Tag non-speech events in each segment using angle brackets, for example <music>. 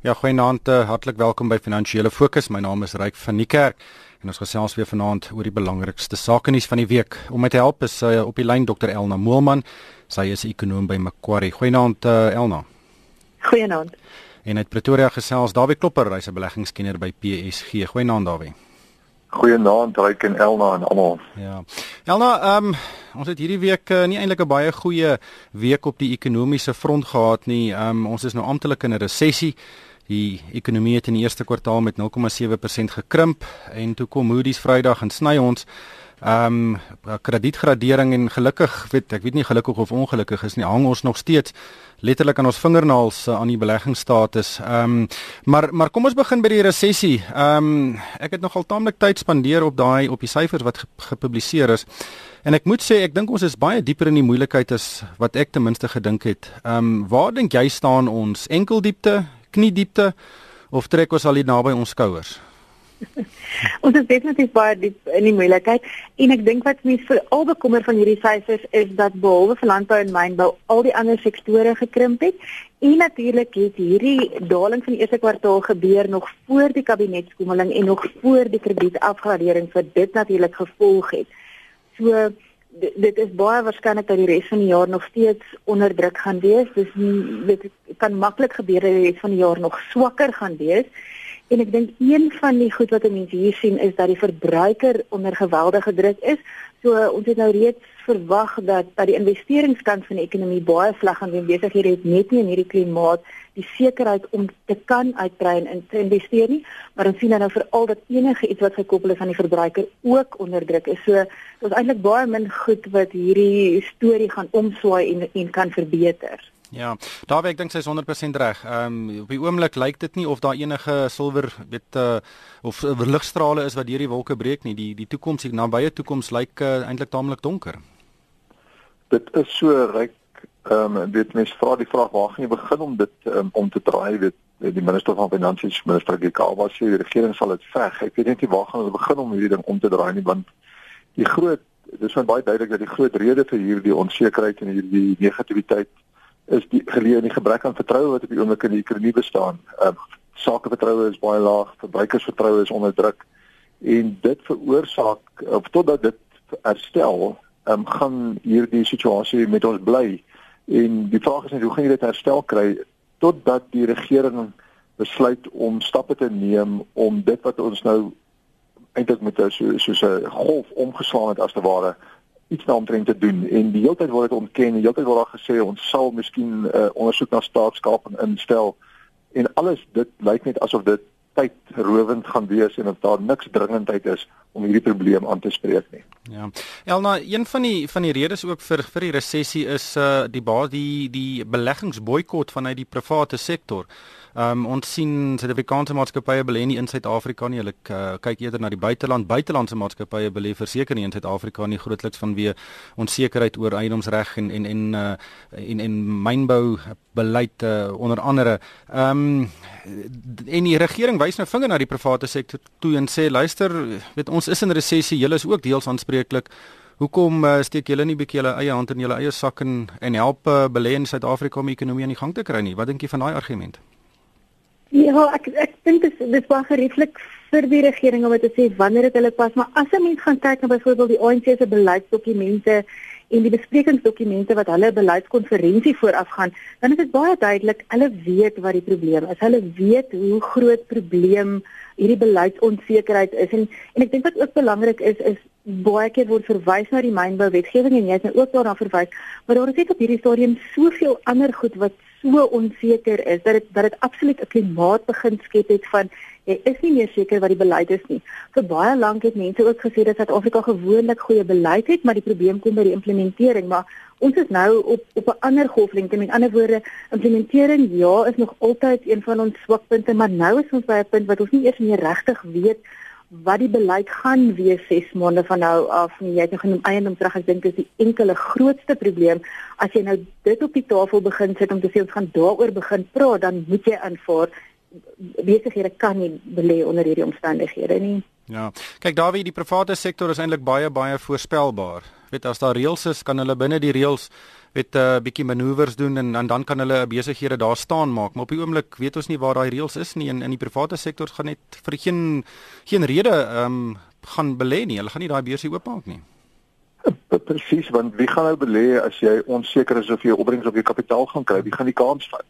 Ja, goeienaand, uh, hartlik welkom by Finansiële Fokus. My naam is Ryk van die Kerk en ons gesels weer vanaand oor die belangrikste sake nuus van die week. Om my te help is uh, op die lyn Dr Elna Moelman. Sy is 'n ekonom by Macquarie. Goeienaand uh, Elna. Goeienaand. En uit Pretoria gesels Dawie Klopper, hy's 'n beleggingskenner by PSG. Goeienaand Dawie. Goeienaand Ryk en Elna en almal. Ja. Elna, ehm um, ons het hierdie week uh, nie eintlik 'n baie goeie week op die ekonomiese front gehad nie. Ehm um, ons is nou amptelik in 'n resessie. Die ekonomie het in die eerste kwartaal met 0,7% gekrimp en toe kom Moody's Vrydag en sny ons ehm um, kredietgradering en gelukkig weet ek weet nie gelukkig of ongelukkig is nie hang ons nog steeds letterlik aan ons vingernaels uh, aan die beleggingsstatus. Ehm um, maar maar kom ons begin by die resessie. Ehm um, ek het nogal taamlik tyd spandeer op daai op die syfers wat gepubliseer is. En ek moet sê ek dink ons is baie dieper in die moeilikheid as wat ek ten minste gedink het. Ehm um, waar dink jy staan ons enkeldiepte kniediepte of trek ons al hier naby ons skouers? <laughs> ons is definitief baie diep in die moeilikheid en ek dink wat mense vir al bekommer van hierdie syfers is dat behalwe vir landbou en mynbou al die ander sektore gekrimp het en natuurlik het hierdie daling van die eerste kwartaal gebeur nog voor die kabinetskoemeling en nog voor die kredietafgradering vir dit natuurlik gevolg het. So dit is baie waarskynlik dat die res van die jaar nog steeds onder druk gaan wees. Dis dit kan maklik gebeur dat die res van die jaar nog swakker gaan wees. En ek dink een van die goed wat mense hier sien is dat die verbruiker onder geweldige druk is. So ons het nou reeds verwag dat dat die investeringskant van die ekonomie baie sleg gaan wees besig hier het net nie in hierdie klimaat die sekerheid om te kan uitbrei en te investeer nie, maar ons sien nou veral dat enige iets wat gekoppel is aan die verbruiker ook onder druk is. So daar's eintlik baie min goed wat hierdie storie gaan omswaai en en kan verbeter. Ja, daar werk dink sy is 100% reg. Ehm um, op die oomblik lyk dit nie of daar enige silwer weet uh, of ligstrale is wat deur die wolke breek nie. Die die toekoms, die nabye toekoms lyk uh, eintlik taamlik donker. Dit is so ryk. Ehm um, weet mense vra die vraag waar gaan jy begin om dit um, om te draai weet die minister van finansies minister Gekawa sê die regering sal dit veg. Ek weet net nie waar gaan hulle begin om hierdie ding om te draai nie want die groot dis van baie duidelik dat die groot rede vir hierdie onsekerheid en hierdie negativiteit is die geleë in die gebrek aan vertroue wat op die oomblik in die ekonomie bestaan. Ehm uh, sakevertroue is baie laag, verbruikersvertroue is onder druk en dit veroorsaak of totdat dit herstel, um, gaan hierdie situasie met ons bly. En die vraag is net hoe gaan jy dit herstel kry totdat die regering besluit om stappe te neem om dit wat ons nou eintlik met so soos 'n golf omgeslaan het as te ware iets daaromtrent te doen en die hele tyd word dit ontken en die hele tyd word daar gesê ons sal miskien 'n uh, ondersoek na staatskaping instel en alles dit lyk net asof dit tydrowend gaan wees en of daar niks dringendheid is om hierdie probleem aan te spreek nie. Ja. Elna, een van die van die redes ook vir vir die resessie is uh die baie die die beleggingsboikot vanuit die private sektor. Ehm um, ons sien Suid-Afrikaanse maatskappye belê nie in Suid-Afrika nie. Hulle uh, kyk eerder na die buiteland. Buitelandse maatskappye belê verseker nie in Suid-Afrika nie grootliks vanweë onsekerheid oor eiendomsreg en en en uh, en en mynbou beleid uh, onder andere. Ehm um, en die regering wys nou vinger na die private sektor toe en sê luister, weet ons is in resessie, julle is ook deels aanspreeklik. Hoekom steek julle nie bietjie julle eie hand in julle eie sak en en help uh, belê in Suid-Afrika om die ekonomie aan die gang te kry nie? Wat dink jy van daai argument? Ja, ek ek dink dit is dis baie gerieflik vir die regering om te sê wanneer dit hulle pas, maar as 'n mens gaan kyk na byvoorbeeld die ANC se beleidsdokumente en die besprekingsdokumente wat hulle beleidskonferensie vooraf gaan, dan is dit baie duidelik hulle weet wat die probleem is. Hulle weet hoe groot probleem hierdie beleidsonsekerheid is en en ek dink wat ook belangrik is is baie keer word verwys na die mynbouwetgewing en jy het nou ook daarna verwys, maar daar is net op hierdie stadium soveel ander goed wat so onseker is dat dit dat dit absoluut 'n klimaat begin skep het van jy is nie meer seker wat die beleid is nie. Vir baie lank het mense ook gesê dat Suid-Afrika gewoonlik goeie beleid het, maar die probleem kom by die implementering, maar ons is nou op op 'n ander golflengte. Met ander woorde, implementering ja, is nog altyd een van ons swakpunte, maar nou is ons by 'n punt wat ons nie eers meer regtig weet wat die beleid gaan wees 6 maande van nou af nie. Jy het nou genoem eiendomsreg, ek dink dis die enkele grootste probleem. As jy nou dit op die tafel begin sit om te sê ons gaan daaroor begin praat, dan moet jy aanvaar besighede kan nie belê onder hierdie omstandighede nie. Ja. Kyk, Dawie, die private sektor is eintlik baie baie voorspelbaar. Weet as daar reëls is, kan hulle binne die reëls met 'n uh, bietjie manoeuvres doen en, en dan kan hulle besighede daar staan maak. Maar op die oomblik weet ons nie waar daai reëls is nie en in die private sektor gaan net vir geen geen rede ehm um, gaan belê nie. Hulle gaan nie daai beursie oopmaak nie. Presies, want wie gaan nou belê as jy onseker is of jy opbrengs op jou kapitaal gaan kry? Wie gaan die kans vat?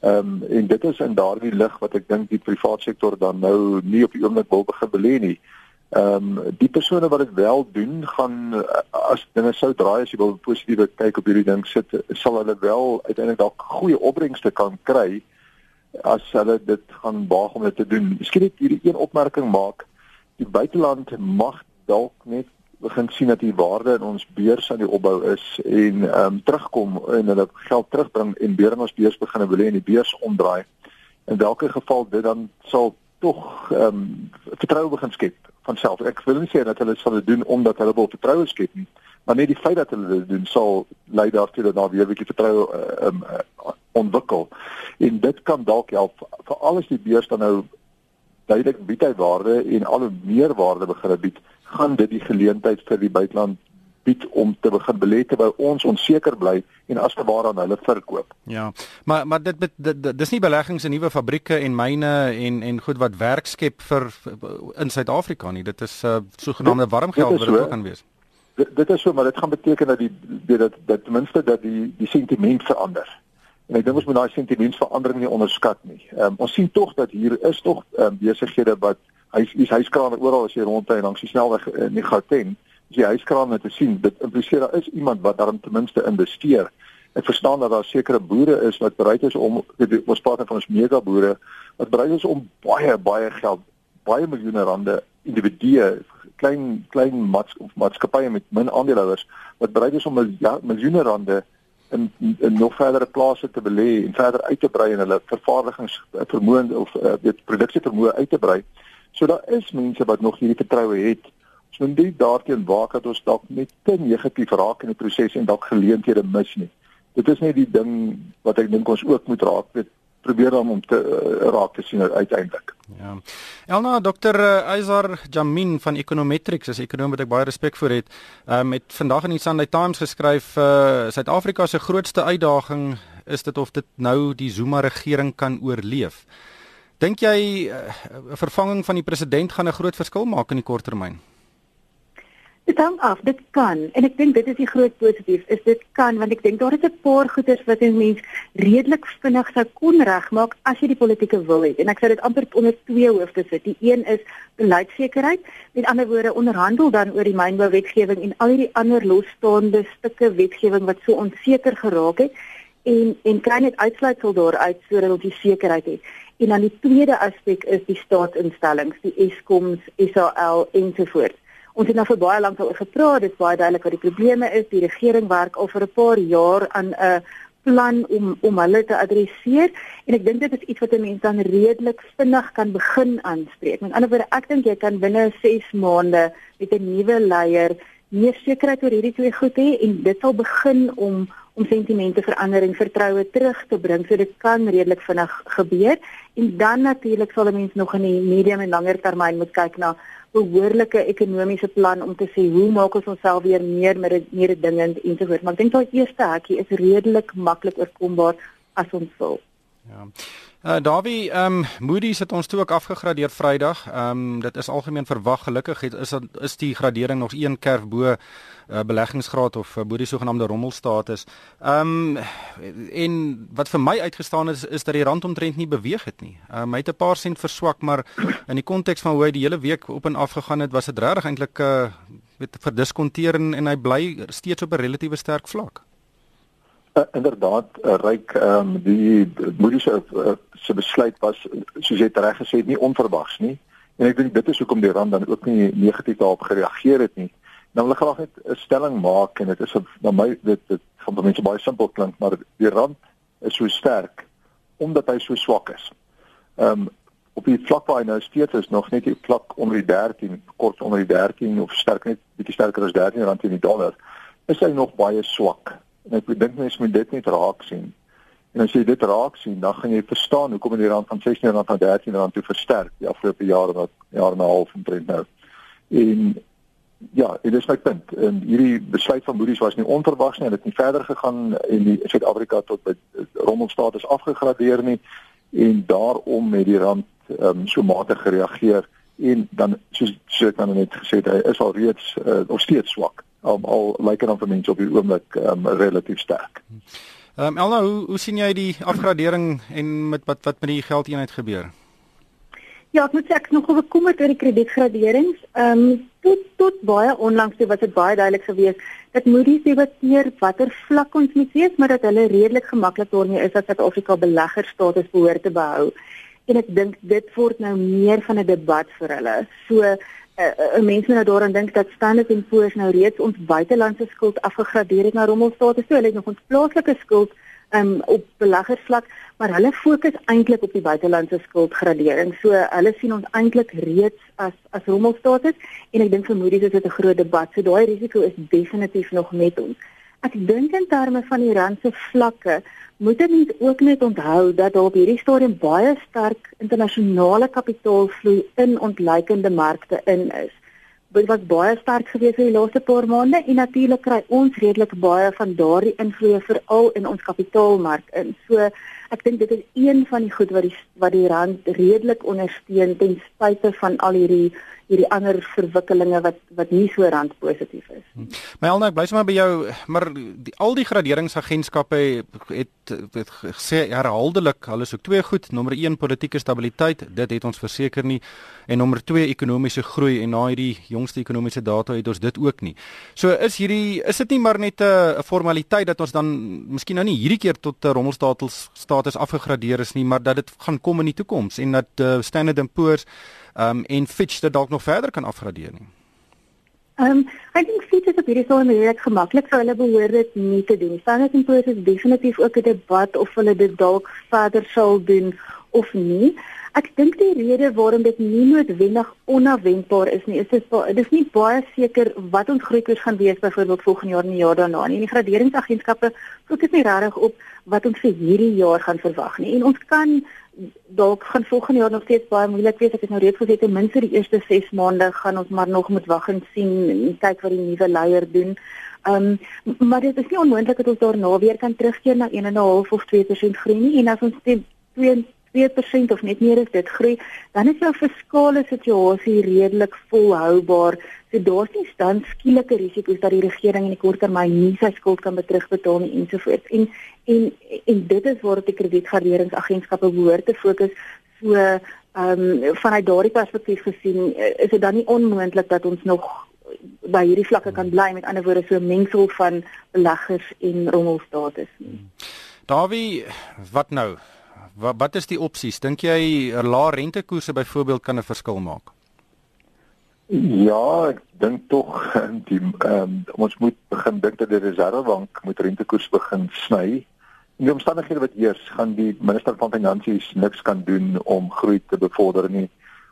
Ehm um, en dit is in daardie lig wat ek dink die private sektor dan nou nie op die oomblik wil begin belê nie. Ehm um, die persone wat dit wel doen gaan eh, as dinge sou draai as jy wil positief kyk op hierdie ding sit sal hulle wel uiteindelik dalk goeie opbrengste kan kry as hulle dit gaan waag om dit te doen. Miskien net hierdie een opmerking maak. Die buiteland mag dalk net begin sien dat die waarde in ons beurs aan die opbou is en ehm um, terugkom en hulle geld terugbring en weer in ons beurs begin belê en die beurs omdraai. In watter geval dit dan sal tog ehm um, vertroue begin skep van self. Ek wil nie sê dat hulle sal dit doen omdat hulle wil vertroue skep nie, maar net die feit dat hulle dit doen sal lei daartoe dat daar weer 'n bietjie vertroue uh, um, uh, ontwikkel. En dit kan dalk help vir alles die beurs dan nou duidelik bied hy waarde en al hoe meer waarde begin bied, gaan dit die geleentheid vir die buiteland bied om te begin belê terwyl ons onseker bly en as gebaar aan hulle verkoop. Ja. Maar maar dit, dit, dit, dis nie beleggings in nuwe fabrieke en myne en en goed wat werk skep vir, in Suid-Afrika nie. Dit is uh, sogenaamde warmgeld wat dit ook kan wees. Dit, dit is so, maar dit gaan beteken dat die dat dat ten minste dat die die sentiment verander. En ek dink ons moet daai sentimentsverandering nie onderskat nie. Um, ons sien tog dat hier is tog um, besighede wat hy hy's huiskrane oral as jy rondry langs die snelweg in die Gauteng as jy huiskrane te sien, dit impliseer daar is iemand wat daarin ten minste investeer. Ek verstaan dat daar sekere boere is wat bereid is om ons praat van ons mega boere wat bereid is om baie baie geld, baie miljoene rande individue, klein klein maats, maatskappye met min aandeelhouers wat bereid is om ja, miljoene rande in, in nog verdere plase te belê en verder uit te brei en hulle vervaardigingsvermoë of uh, weet produksievermoë uit te brei. So daar is mense wat nog hierdie vertroue het So in die daarteen waak dat ons dalk net te negatief raak in die proses en dalk geleenthede mis nie. Dit is net die ding wat ek dink ons ook moet raak met probeer dan om te uh, raak te sien uiteindelik. Ja. Elna Dr. Aizar Jamin van Econometrics, as ekonom wat ek baie respek vir het, um, het vandag in die Sunday Times geskryf uh Suid-Afrika se grootste uitdaging is dit of dit nou die Zuma regering kan oorleef. Dink jy 'n uh, vervanging van die president gaan 'n groot verskil maak in die kort termyn? Dit hang af, dit kan en ek dink dit is die groot positief, is dit kan want ek dink daar is 'n paar goeders wat 'n mens redelik vinnig sou kon regmaak as jy die politieke wil het. En ek sê dit amper onder twee hoofde sit. Die een is beleidsekerheid, met ander woorde onderhandel dan oor die mynbouwetgewing en al hierdie ander losstaande stukke wetgewing wat so onseker geraak het en en kry net uitsluitsel daaruit sodat ons die sekerheid het. En dan die tweede aspek is die staatsinstellings, die Eskoms, SAL ensovoorts. Ons het nou vir baie lank daaroor gepraat, dit is baie duidelik wat die probleme is. Die regering werk al vir 'n paar jaar aan 'n plan om om hulle te adresseer en ek dink dit is iets wat 'n mens dan redelik vinnig kan begin aanspreek. Met ander woorde, ek dink jy kan binne 6 maande met 'n nuwe leier meer sekerheid oor hierdie twee goed hê en dit sal begin om om sentimente verander en vertroue terug te bring. So dit kan redelik vinnig gebeur en dan natuurlik sal 'n mens nog in die medium en langer termyn moet kyk na behoorlike ekonomiese plan om te sê hoe maak ons onsself weer meer met meer dingend ensovoorts. Maar ek dink daai eerste hakkie is redelik maklik oorkombaar as ons wil. Ja. Uh Davie, ehm um, Moody's het ons toe ook afgegradeer Vrydag. Ehm um, dit is algemeen verwag gelukkig het is is die gradering nog een kerf bo uh, beleggingsgraad of uh, bo die sogenaamde rommelstatus. Ehm um, en wat vir my uitgestaan is is dat die rand omtrent nie beweeg het nie. Ehm um, hy het 'n paar sent verswak, maar in die konteks van hoe hy die hele week op en af gegaan het, was dit regtig eintlik uh weet verdiskonteer en, en hy bly steeds op 'n relatiewe sterk vlak. Uh, inderdaad uh, ryk ehm um, die Moody's se uh, se besluit was soos jy reg gesê het nie onverwags nie en ek dink dit is hoekom die rand dan ook nie negatief daarop gereageer het nie. Nou wil ek graag net 'n stelling maak en dit is na my dit dit gaan vir mense baie simpel klink maar die rand is so sterk omdat hy so swak is. Ehm um, op die vlak waar hy nou steeds is nog net die vlak onder die 13 kort onder die 13 of sterk net bietjie sterker as 13 rand teen die dollar is hy nog baie swak. En ek dink mense moet dit net raak sien. En as jy dit raak sien, dan gaan jy verstaan hoekom die rand van 16 rand na 13 rand toe versterk die afgelope jare wat jaar en 'n half omtrent nou. En Ja, dit is my punt. En hierdie besluit van Moody's was nie onverwags nie. Dit het nie verder gegaan en die Suid-Afrika tot by rommelstatus afgegradeer nie en daarom het die rand um, so matig gereageer en dan soos so ek nou net gesê het hy is al reeds uh, nog steeds swak. Um, al lyk dit dan vir mense op die oomblik um, relatief sterk. Ehm um, Elna, hoe hoe sien jy die afgradering en met wat wat met die geldeenheid gebeur? Ja, ek moet sê ek is nog bekommerd oor die kredietgraderings. Ehm um, tot tot baie onlangs was dit baie duidelik geweest dat Moody's debatteer watter vlak ons moet wees, maar dat hulle redelik gemaklik daarmee is dat Suid-Afrika beleggerstatus behoort te behou. En ek dink dit word nou meer van 'n debat vir hulle. So 'n uh, uh, mense nou daaraan dink dat Standard & Poor's nou reeds ons buitelandse skuld afgegradeer het na rommelstatus. So hulle het nog ons plaaslike skuld um, op beleggersvlak, maar hulle fokus eintlik op die buitelandse skuldgradering. So hulle sien ons eintlik reeds as as rommelstatus en ek dink vermoedens is dit 'n groot debat. So daai risiko is definitief nog met ons. Ek dink in terme van die rand se vlakke moet dit ook net onthou dat daar op hierdie stadium baie sterk internasionale kapitaalvloei in ontleikende markte in is dit was baie sterk geweest in die laaste paar maande en natuurlik kry ons redelik baie van daardie invloede veral in ons kapitaalmark in. So ek dink dit is een van die goed wat die wat die rand redelik ondersteun ten spyte van al hierdie hierdie ander verwikkelinge wat wat nie so rand positief is. Hm. My Elna, ek bly sommer by jou, maar die, al die graderingsagentskappe het het gesê herhaaldelik, hulle soek twee goed, nommer 1 politieke stabiliteit, dit het ons verseker nie en nommer 2 ekonomiese groei en na hierdie jongste ekonomiese data het ons dit ook nie. So is hierdie is dit nie maar net 'n formaliteit dat ons dan miskien nou nie hierdie keer tot 'n rommelstatus status afgegradeer is nie, maar dat dit gaan kom in die toekoms en dat uh, Standard & Poor's um, en Fitch dit dalk nog verder kan afgradeer nie. Ehm um, ek dink Fitch is op hierdie stadium redelik gemaklik vir hulle behoort dit nie te doen. Standard & Poor's is definitief ook 'n debat of hulle dit dalk verder sal doen of nie. Ek dink die rede waarom dit nie noodwendig onafwendbaar is nie, is dit dit is nie baie seker wat ons groeikoers gaan wees byvoorbeeld volgende jaar en die jaar daarna nie. Die graderingsagentskappe fokus nie regtig op wat ons vir hierdie jaar gaan verwag nie. En ons kan dalk gaan volgende jaar nog steeds baie moeilik wees. Ek het nou reeds gesê ten minste die eerste 6 maande gaan ons maar nog moet wag en sien en kyk wat die nuwe leier doen. Ehm um, maar dit is nie onmoontlik dat ons daarna weer kan terugkeer na 1.5 of 2% groei nie en as ons teen 2% of net meer as dit groei, dan is jou fiskale situasie redelik volhoubaar. So daar's nie dan skielike risiko's dat die regering in die kort termyn nie sy skuld kan terugbetaal nie ensovoorts. En en en dit is waar die kredietgraderingsagentskappe behoort te fokus. So ehm um, vanuit daardie perspektief gesien is dit dan nie onmoontlik dat ons nog by hierdie vlakke kan bly met ander woorde so 'n mengsel van beleggers en rommelstatus nie. Davie, wat nou? Wat wat is die opsies? Dink jy 'n lae rentekoerse byvoorbeeld kan 'n verskil maak? Ja, ek dink tog <laughs> die um, ons moet begin dink dat die Reserwebank moet rentekoers begin sny. In die omstandighede wat eers gaan die minister van finansies niks kan doen om groei te bevorder nie.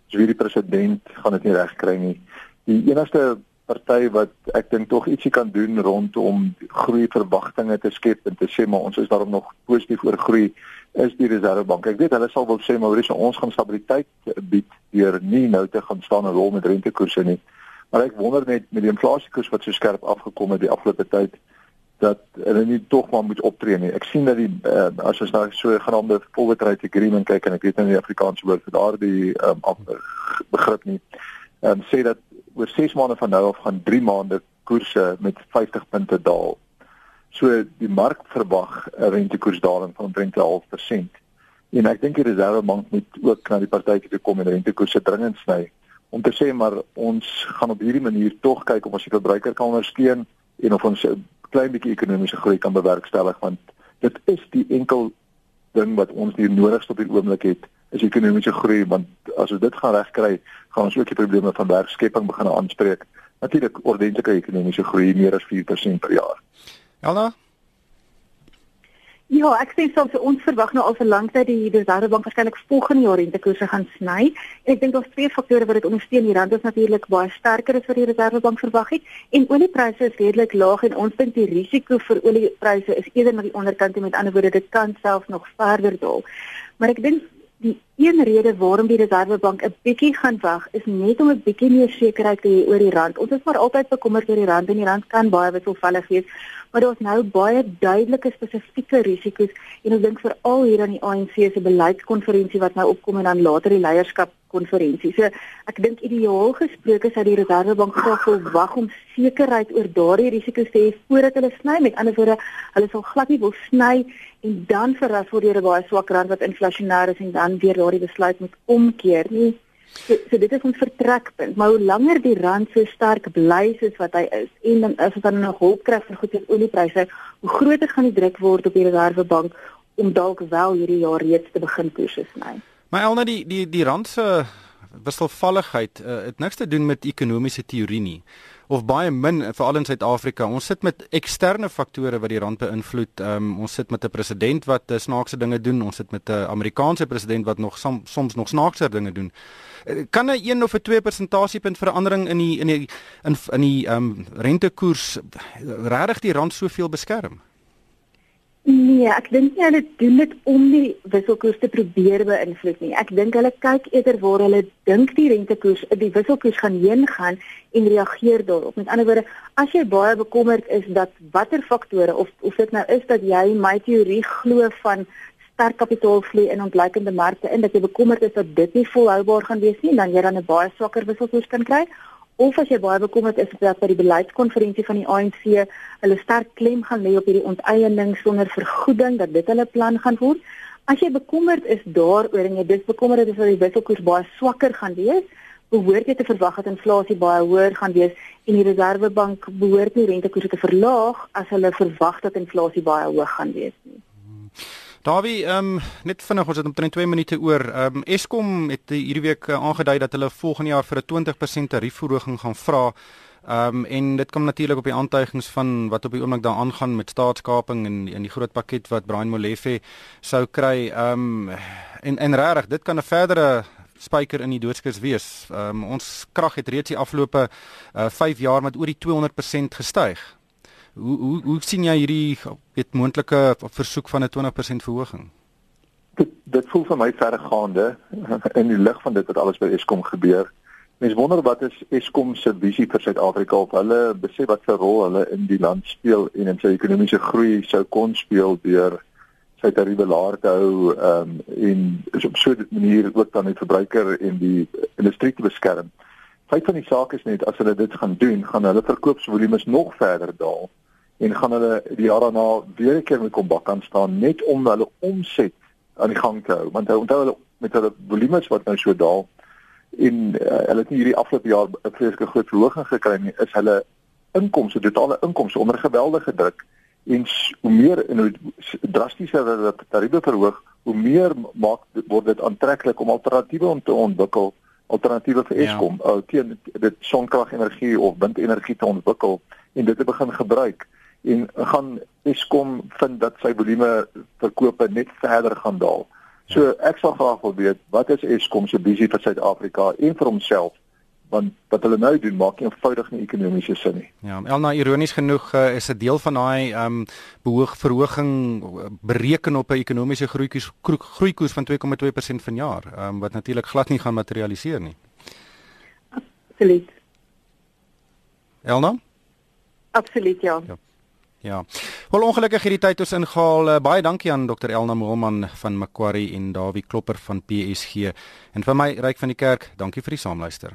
So wie die president gaan dit nie regkry nie. Die enigste party wat ek dink tog ietsie kan doen rondom groei verwagtinge te skep en te sê maar ons is daarom nog positief oor groei is die Reservebank. Ek weet hulle sal wil sê maar ons gaan stabiliteit bied deur nie nou te gaan staan en rol met rentekoerse nie. Maar ek wonder net met die inflasiekoers wat so skerp afgekom het die afgelope tyd dat hulle nie tog maar moet optree nie. Ek sien dat die uh, as ons nou so genoemde forward rate agreement kyk en ek weet nou nie die Afrikaanse woord vir daardie um, begrip nie. Ehm um, sê dat oor 6 maande van nou af gaan 3 maande koerse met 50 punte daal. So die mark verwag 'n rentekoersdaling van omtrent 0.5%. En ek dink die Reservebank moet ook na die partytjie toe kom en rentekoerse dringend sny om te sê maar ons gaan op hierdie manier tog kyk of ons verbruiker kan ondersteun en of ons 'n klein bietjie ekonomiese groei kan bewerkstellig want dit is die enkel ding wat ons hier nodig op die oomblik het is ekonomiese groei want as ons dit gaan regkry, gaan ons ook die probleme van werkskepping begin aanspreek. Natuurlik ordentlike ekonomiese groei meer as 4% per jaar. Elna? Ja, ek sê soms ons verwag nou al vir lank dat die Reservebank waarskynlik volgende jaar rentekoerse gaan sny. En ek dink daar's twee faktore wat dit ondersteun. Die rand is natuurlik baie sterker as wat die Reservebank verwag het en oliepryse is redelik laag en ons dink die risiko vir oliepryse is eerder na die onderkant en met ander woorde dit kan selfs nog verder daal. Maar ek dink die een rede waarom die Reservebank 'n bietjie gaan wag is net om 'n bietjie meer sekerheid te hê oor die rand. Ons is maar altyd bekommerd oor die rand en die rand kan baie wisselvallig wees, maar daar's nou baie duidelike spesifieke risiko's en ek dink veral hier aan die ANC se beleidskonferensie wat nou opkom en dan later die leierskap konferensie. So ek dink ideaal gesproke sou die Reservebank graag wil wag om sekerheid oor daardie risiko's te hê voordat hulle sny. Met ander woorde, hulle sal glad nie wil sny en dan verras word deur 'n baie swak rand wat inflasionêr is en dan weer daardie besluit moet omkeer nie. So, so dit is ons vertrekpunt. Maar hoe langer die rand so sterk bly soos wat hy is en dan as dan nog hulp kry vir goeie oliepryse, hoe groter gaan die druk word op die Reservebank om dalk wel hierdie jaar reeds te begin koerse sny. Maar Elna die die die rand se wisselvalligheid uh, het niks te doen met ekonomiese teorie nie of baie min veral in Suid-Afrika. Ons sit met eksterne faktore wat die rand beïnvloed. Um, ons sit met 'n president wat uh, snaakse dinge doen. Ons sit met 'n Amerikaanse president wat nog som, soms nog snaakser dinge doen. Uh, kan 'n 1 of 'n 2 persentasiepunt verandering in die in die in in die um, rentekoers regtig die rand soveel beskerm? Nee, ek dink nie hulle doen dit om die wisselkoers te probeer beïnvloed nie. Ek dink hulle kyk eerder waar hulle dink die rentekoers, die wisselkoers gaan heen gaan en reageer daarop. Met ander woorde, as jy baie bekommerd is dat watter faktore of of dit nou is dat jy my teorie glo van sterk kapitaalvloei in ontleikende markte en dat jy bekommerd is dat dit nie volhoubaar gaan wees nie, dan jy dan 'n baie swakker wisselkoers kan kry of as jy baie bekommerd is dat by die beleidskonferensie van die ANC hulle sterk klem gaan lê op hierdie onteiening sonder vergoeding dat dit hulle plan gaan word. As jy bekommerd is daaroor en jy dis bekommerd dat die wisselkoers baie swakker gaan wees, behoort jy te verwag dat inflasie baie hoër gaan wees en die Reserwebank behoort nie rentekoerse te verlaag as hulle verwag dat inflasie baie hoog gaan wees nie. Davie, ehm um, net vinnig ons het omtrent 2 minute oor. Ehm um, Eskom het hierdie week uh, aangedui dat hulle volgende jaar vir 'n 20% tariefverhoging gaan vra. Ehm um, en dit kom natuurlik op die aantuigings van wat op die oomblik daar aangaan met staatskaping en in die groot pakket wat Brian Molefe sou kry. Ehm um, en en regtig, dit kan 'n verdere spyker in die doodskus wees. Ehm um, ons krag het reeds die afgelope uh, 5 jaar met oor die 200% gestyg. Hoe hoe hoe sien jy hierdie weet moontlike versoek van 'n 20% verhoging? Dit dit voel vir my verregaande <laughs> in die lig van dit wat alles by Eskom gebeur. Mens wonder wat is Eskom se visie vir Suid-Afrika of hulle besef wat 'n rol hulle in die land speel en in sy ekonomiese groei sou kon speel deur sy tariewe laer te hou um, en is op so 'n manier ook dan die verbruiker en die industrie te beskerm. Feit van die saak is net as hulle dit gaan doen, gaan hulle verkoopsvolumes nog verder daal en gaan hulle die jaar daarna weer 'n keer met kom bak aan staan net om hulle omset aan die gang te hou. Want onthou hulle met hulle volumes wat nou so daal. En uh, hulle het nie hierdie afgelope jaar 'n vreeslike groot verhoging gekry nie. Is hulle inkomste totale inkomste onder geweldige druk. En hoe meer en hoe drastieser hulle dat tariewe verhoog hoe meer maak word dit aantreklik om alternatiewe om te ontwikkel. Alternatiewe vir ja. Eskom. Ja. uh, teen dit sonkragtenergie of windenergie te ontwikkel en dit te begin gebruik en gaan Eskom vind dat sy volume verkope net verder gaan daal. So ek sal graag wil weet wat is Eskom se visie vir Suid-Afrika en vir homself want wat hulle nou doen maak nie eenvoudig nie ekonomiese sin nie. Ja, Elna ironies genoeg uh, is 'n deel van daai ehm um, behoog verhoging bereken op 'n ekonomiese groeikoers groeikoers van 2,2% vanjaar, ehm um, wat natuurlik glad nie gaan materialiseer nie. Absoluut. Elna? Absoluut ja. ja. Ja. Wel ongelukkig hierdie tyd ons ingehaal. Uh, baie dankie aan Dr Elna Moelman van Macquarie en Dawie Klopper van PSG. En vir my ryk van die kerk, dankie vir die saamluister.